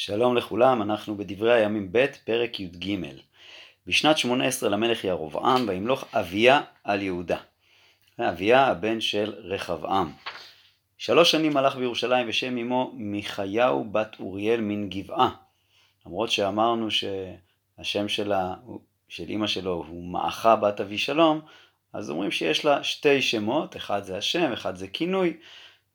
שלום לכולם, אנחנו בדברי הימים ב', פרק י"ג. בשנת 18 למלך ירבעם, וימלוך אביה על יהודה. אביה הבן של רחבעם. שלוש שנים מלך בירושלים ושם אמו מיכיהו בת אוריאל מן גבעה. למרות שאמרנו שהשם שלה, של אימא שלו הוא מעכה בת אבי שלום, אז אומרים שיש לה שתי שמות, אחד זה השם, אחד זה כינוי.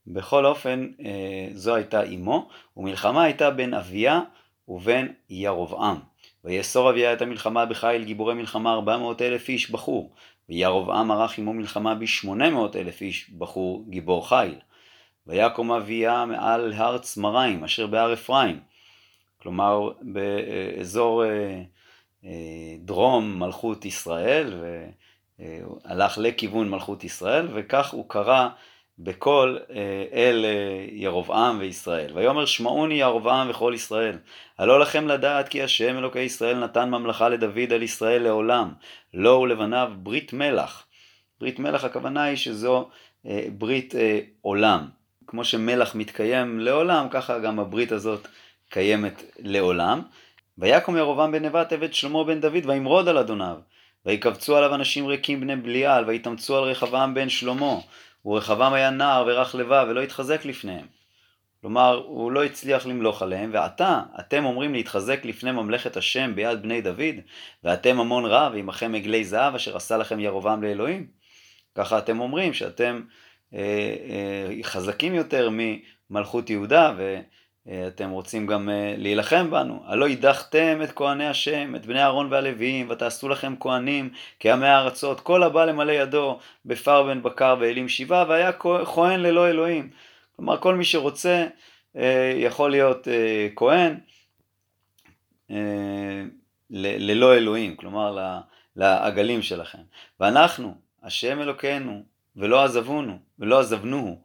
בכל אופן, אה, זו הייתה אמו, ומלחמה הייתה בין אביה ובין ירבעם. ויאסור אביה את המלחמה בחיל גיבורי מלחמה ארבע מאות אלף איש בחור, וירבעם ערך עמו מלחמה בשמונה מאות אלף איש בחור גיבור חיל. ויקום אביה מעל הר צמריים אשר בהר אפרים, כלומר באזור אה, אה, דרום מלכות ישראל, והלך לכיוון מלכות ישראל, וכך הוא קרא בקול אה, אל אה, ירבעם וישראל. ויאמר שמעוני ירבעם וכל ישראל, הלא לכם לדעת כי השם אלוקי ישראל נתן ממלכה לדוד על ישראל לעולם, לו ולבניו ברית מלח. ברית מלח הכוונה היא שזו אה, ברית עולם. כמו שמלח מתקיים לעולם, ככה גם הברית הזאת קיימת לעולם. ויקום ירבעם בן נבט עבד שלמה בן דוד וימרוד על אדוניו. ויקבצו עליו אנשים ריקים בני בליעל, ויתאמצו על רחבעם בן שלמה. ורחבעם היה נער ורך לבב ולא התחזק לפניהם. כלומר, הוא לא הצליח למלוך עליהם, ועתה, אתם אומרים להתחזק לפני ממלכת השם ביד בני דוד, ואתם המון רב, ועמכם עגלי זהב אשר עשה לכם ירבעם לאלוהים. ככה אתם אומרים שאתם אה, אה, חזקים יותר ממלכות יהודה, ו... אה, אתם רוצים גם אה, להילחם בנו. הלא הדחתם את כהני השם, את בני אהרון והלוויים, ותעשו לכם כהנים כעמי הארצות, כל הבא למלא ידו בפר בן בקר ואלים שבעה, והיה כהן ללא אלוהים. כלומר, כל מי שרוצה אה, יכול להיות כהן ללא אלוהים, כלומר לעגלים שלכם. ואנחנו, השם אלוקינו, ולא עזבונו, ולא עזבנוהו.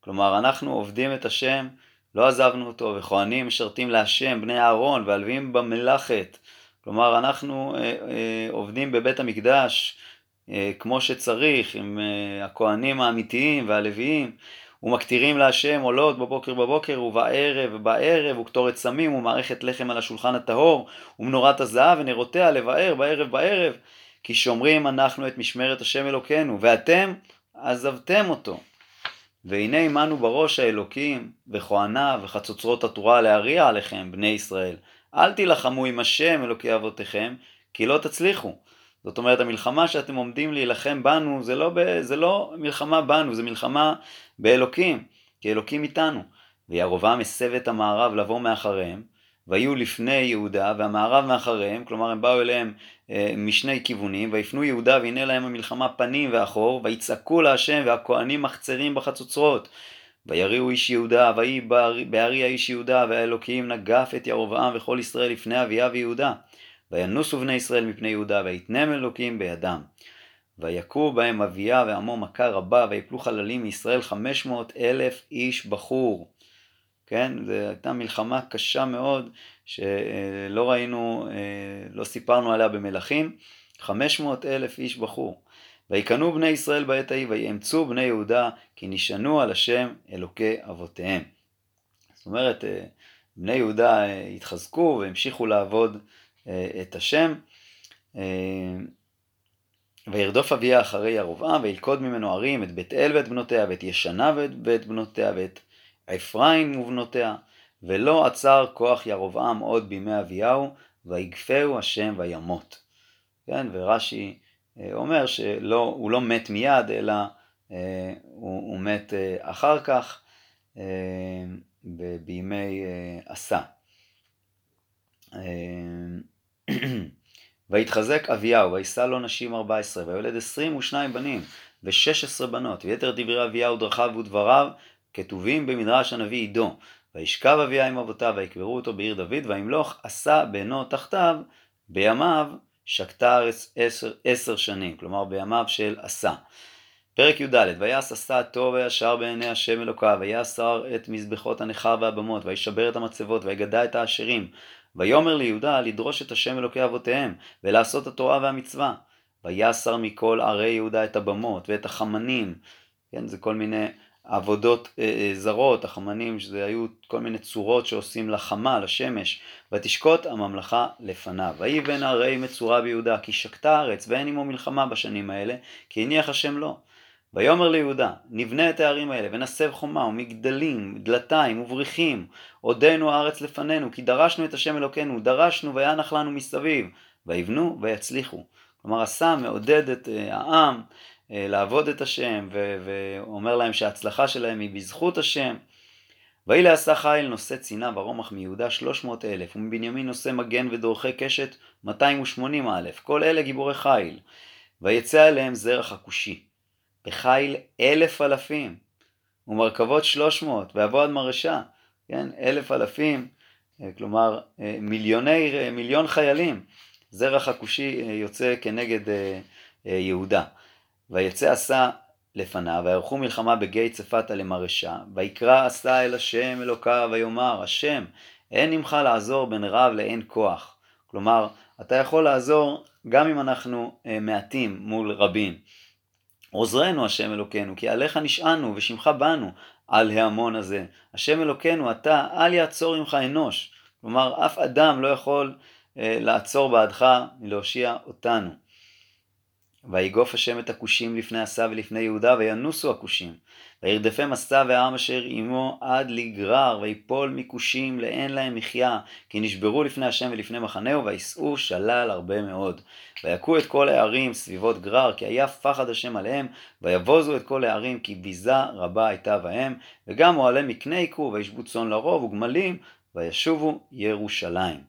כלומר, אנחנו עובדים את השם לא עזבנו אותו, וכהנים משרתים להשם, בני אהרון, והלווים במלאכת. כלומר, אנחנו אה, אה, עובדים בבית המקדש אה, כמו שצריך, עם אה, הכהנים האמיתיים והלוויים, ומקטירים להשם עולות בבוקר בבוקר, ובערב בערב, וקטורת סמים, ומערכת לחם על השולחן הטהור, ומנורת הזהב, ונרותיה לבאר בערב בערב, כי שומרים אנחנו את משמרת השם אלוקינו, ואתם עזבתם אותו. והנה עמנו בראש האלוקים, וכהניו, וחצוצרות התורה להריע עליכם, בני ישראל. אל תילחמו עם השם אלוקי אבותיכם, כי לא תצליחו. זאת אומרת, המלחמה שאתם עומדים להילחם בנו, זה לא, ב, זה לא מלחמה בנו, זה מלחמה באלוקים, כי אלוקים איתנו. וירבעם הסב את המערב לבוא מאחריהם, והיו לפני יהודה והמערב מאחריהם, כלומר הם באו אליהם אה, משני כיוונים, ויפנו יהודה והנה להם המלחמה פנים ואחור, ויצעקו להשם והכהנים מחצרים בחצוצרות. ויריעו איש יהודה, ויהי בארי האיש יהודה, והאלוקים נגף את ירבעם וכל ישראל לפני אביה ויהודה. וינוסו בני ישראל מפני יהודה, ויתנם אלוקים בידם. ויכו בהם אביה ועמו מכה רבה, ויפלו חללים מישראל חמש מאות אלף איש בחור. כן? זו הייתה מלחמה קשה מאוד, שלא ראינו, אה, לא סיפרנו עליה במלכים, 500 אלף איש בחור. ויקנו בני ישראל בעת ההיא, ויאמצו בני יהודה, כי נשענו על השם אלוקי אבותיהם. זאת אומרת, אה, בני יהודה אה, התחזקו והמשיכו לעבוד את השם. וירדוף אביה אחרי ירבעם, וילכוד ממנו ערים, את בית אל ואת בנותיה, ואת ישנה ואת בנותיה, ואת אפרים ובנותיה, ולא עצר כוח ירבעם עוד בימי אביהו, ויגפהו השם וימות. כן, ורש"י אה, אומר שהוא לא מת מיד, אלא אה, הוא, הוא מת אה, אחר כך, בימי עשה. ויתחזק אביהו, וישא לו נשים ארבע עשרה, ויולד עשרים ושניים בנים, ושש עשרה בנות, ויתר דברי אביהו דרכיו ודבריו, כתובים במדרש הנביא עידו. וישכב אביה עם אבותיו ויקברו אותו בעיר דוד, וימלוך עשה בנו תחתיו, בימיו שקטה הארץ עשר, עשר שנים, כלומר בימיו של עשה. פרק י"ד ויעש עשה טוב וישר בעיני השם אלוקיו, ויעשר את מזבחות הנכר והבמות, וישבר את המצבות, ויגדע את העשירים. ויאמר ליהודה לדרוש את השם אלוקי אבותיהם, ולעשות התורה והמצווה. ויעשר מכל ערי יהודה את הבמות, ואת החמנים, כן, זה כל מיני עבודות אה, אה, זרות, החמנים, שזה היו כל מיני צורות שעושים לחמה, לשמש, ותשקוט הממלכה לפניו. ויהי בן הרי מצורע ביהודה, כי שקטה הארץ, ואין עמו מלחמה בשנים האלה, כי הניח השם לו. ויאמר ליהודה, נבנה את הערים האלה, ונסב חומה, ומגדלים, דלתיים, ובריחים, עודנו הארץ לפנינו, כי דרשנו את השם אלוקינו, דרשנו וינח לנו מסביב, ויבנו ויצליחו. כלומר, עשה מעודד את אה, העם לעבוד את השם, ואומר להם שההצלחה שלהם היא בזכות השם. ויהי לעשה חיל נושא צינה ורומח מיהודה שלוש מאות אלף, ומבנימין נושא מגן ודורכי קשת מאתיים ושמונים אלף, כל אלה גיבורי חיל. ויצא אליהם זרח הכושי, בחיל אלף אלפים, ומרכבות שלוש מאות, ויבוא עד מרשה, כן, אלף אלפים, אה, כלומר מיליוני, מיליון חיילים. זרח הכושי יוצא כנגד יהודה. ויצא עשה לפניו, ויערכו מלחמה בגיא צפתה למרשה, ויקרא עשה אל השם אלוקיו, ויאמר, השם, אין עמך לעזור בין רב לאין כוח. כלומר, אתה יכול לעזור גם אם אנחנו uh, מעטים מול רבים. עוזרנו השם אלוקינו, כי עליך נשענו ושמך בנו על ההמון הזה. השם אלוקינו, אתה אל יעצור עמך אנוש. כלומר, אף אדם לא יכול uh, לעצור בעדך מלהושיע אותנו. ויגוף השם את הכושים לפני עשה ולפני יהודה, וינוסו הכושים. וירדפם עשה והעם אשר עמו עד לגרר, ויפול מכושים לאין להם מחיה, כי נשברו לפני השם ולפני מחנהו, ויסעו שלל הרבה מאוד. ויכו את כל הערים סביבות גרר, כי היה פחד השם עליהם, ויבוזו את כל הערים, כי ביזה רבה הייתה בהם, וגם אוהלי מקנה היכו, וישבו צאן לרוב וגמלים, וישובו ירושלים.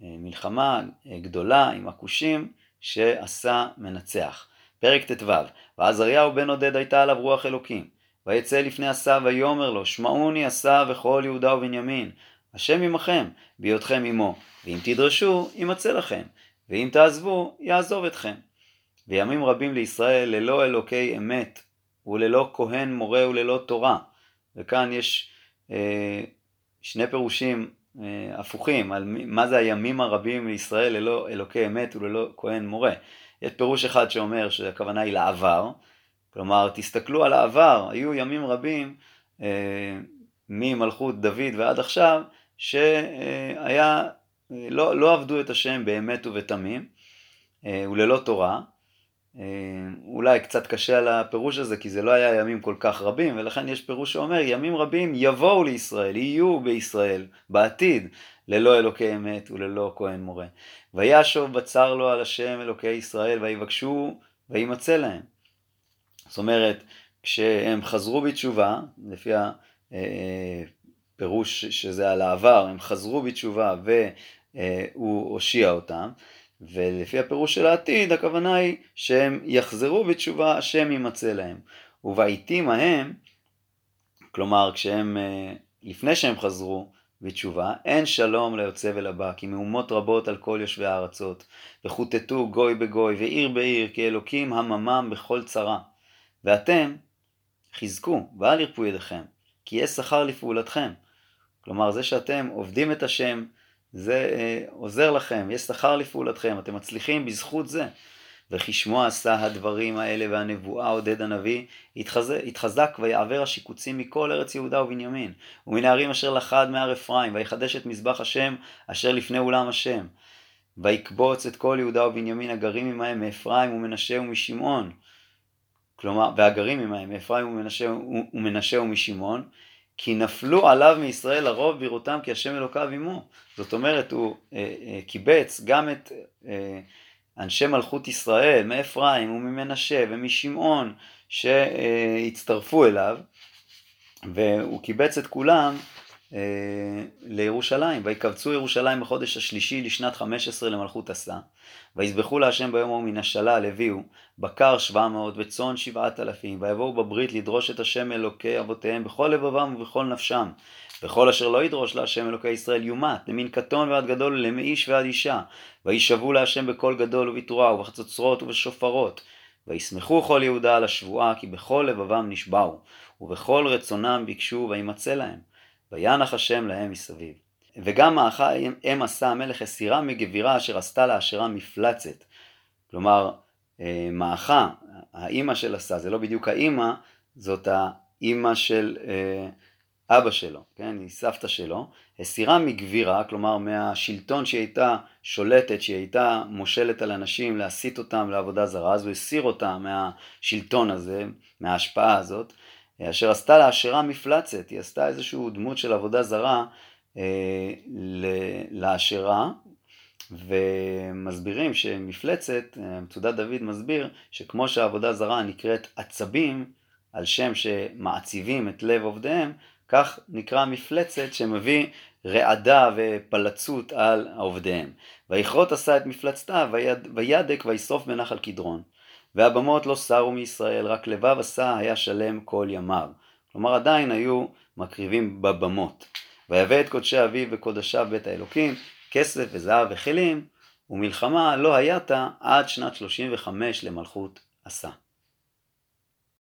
מלחמה גדולה עם הכושים, שעשה מנצח. פרק ט"ו ועזריהו בן עודד הייתה עליו רוח אלוקים. ויצא לפני עשה ויאמר לו שמעוני עשה וכל יהודה ובנימין השם עמכם בהיותכם עמו ואם תדרשו ימצא לכם ואם תעזבו יעזוב אתכם. וימים רבים לישראל ללא אלוקי אמת וללא כהן מורה וללא תורה. וכאן יש אה, שני פירושים הפוכים, על מה זה הימים הרבים לישראל ללא אלוקי אמת וללא כהן מורה. יש פירוש אחד שאומר שהכוונה היא לעבר, כלומר תסתכלו על העבר, היו ימים רבים אה, ממלכות דוד ועד עכשיו, שהיה, אה, לא, לא עבדו את השם באמת ובתמים אה, וללא תורה, אה, אולי קצת קשה על הפירוש הזה כי זה לא היה ימים כל כך רבים ולכן יש פירוש שאומר ימים רבים יבואו לישראל, יהיו בישראל בעתיד ללא אלוקי אמת וללא כהן מורה. וישוב בצר לו על השם אלוקי ישראל ויבקשו וימצא להם. זאת אומרת כשהם חזרו בתשובה לפי הפירוש שזה על העבר הם חזרו בתשובה והוא הושיע אותם ולפי הפירוש של העתיד, הכוונה היא שהם יחזרו בתשובה, השם יימצא להם. ובעיתים ההם, כלומר, כשהם, אה, לפני שהם חזרו בתשובה, אין שלום ליוצא ולבא, כי מהומות רבות על כל יושבי הארצות, וחוטטו גוי בגוי, ועיר בעיר, כי אלוקים הממם בכל צרה. ואתם, חזקו, ואל ירפו ידיכם, כי יש שכר לפעולתכם. כלומר, זה שאתם עובדים את השם, זה אה, עוזר לכם, יש שכר לפעולתכם, אתם מצליחים בזכות זה. וכי שמו עשה הדברים האלה והנבואה עודד הנביא, התחזק, התחזק ויעבר השיקוצים מכל ארץ יהודה ובנימין, ומן הערים אשר לחד מהר אפרים, ויחדש את מזבח השם אשר לפני אולם השם. ויקבוץ את כל יהודה ובנימין הגרים עמהם מאפרים ומנשה ומשמעון. כלומר, והגרים עמהם מאפרים ומנשה, ומנשה ומשמעון, כי נפלו עליו מישראל הרוב בראותם כי השם אלוקיו עמו. זאת אומרת, הוא אה, אה, קיבץ גם את אה, אנשי מלכות ישראל מאפרים וממנשה ומשמעון שהצטרפו אליו, והוא קיבץ את כולם לירושלים. ויקבצו ירושלים בחודש השלישי לשנת 15 למלכות עשה. ויזבחו להשם ביום ההוא מן השלל הביאו בקר שבע מאות וצאן שבעת אלפים ויבואו בברית לדרוש את השם אלוקי אבותיהם בכל לבבם ובכל נפשם וכל אשר לא ידרוש להשם אלוקי ישראל יומת למין קטון ועד גדול ולמאיש ועד אישה וישבו להשם בקול גדול ובתרועה ובחצוצרות ובשופרות וישמחו כל יהודה על השבועה כי בכל לבבם נשבעו ובכל רצונם ביקשו וימצא להם וינח השם להם מסביב. וגם מאחה אם עשה המלך הסירה מגבירה אשר עשתה לאשרה מפלצת. כלומר, אה, מאחה, האימא של עשה, זה לא בדיוק האימא, זאת אימא של אה, אבא שלו, כן, היא סבתא שלו, הסירה מגבירה, כלומר מהשלטון שהיא הייתה שולטת, שהיא הייתה מושלת על אנשים להסיט אותם לעבודה זרה, אז הוא הסיר אותה מהשלטון הזה, מההשפעה הזאת, אשר עשתה לעשירה מפלצת, היא עשתה איזושהי דמות של עבודה זרה אה, לעשירה, ומסבירים שמפלצת, מצודת דוד מסביר שכמו שהעבודה זרה נקראת עצבים, על שם שמעציבים את לב עובדיהם, כך נקרא מפלצת שמביא רעדה ופלצות על עובדיהם. ויכרות עשה את מפלצתה ויד, וידק וישרוף בנחל קדרון. והבמות לא סרו מישראל, רק לבב עשה היה שלם כל ימיו. כלומר עדיין היו מקריבים בבמות. ויבא את קודשי אביו וקודשיו בית האלוקים, כסף וזהב וכלים, ומלחמה לא הייתה עד שנת 35 למלכות עשה.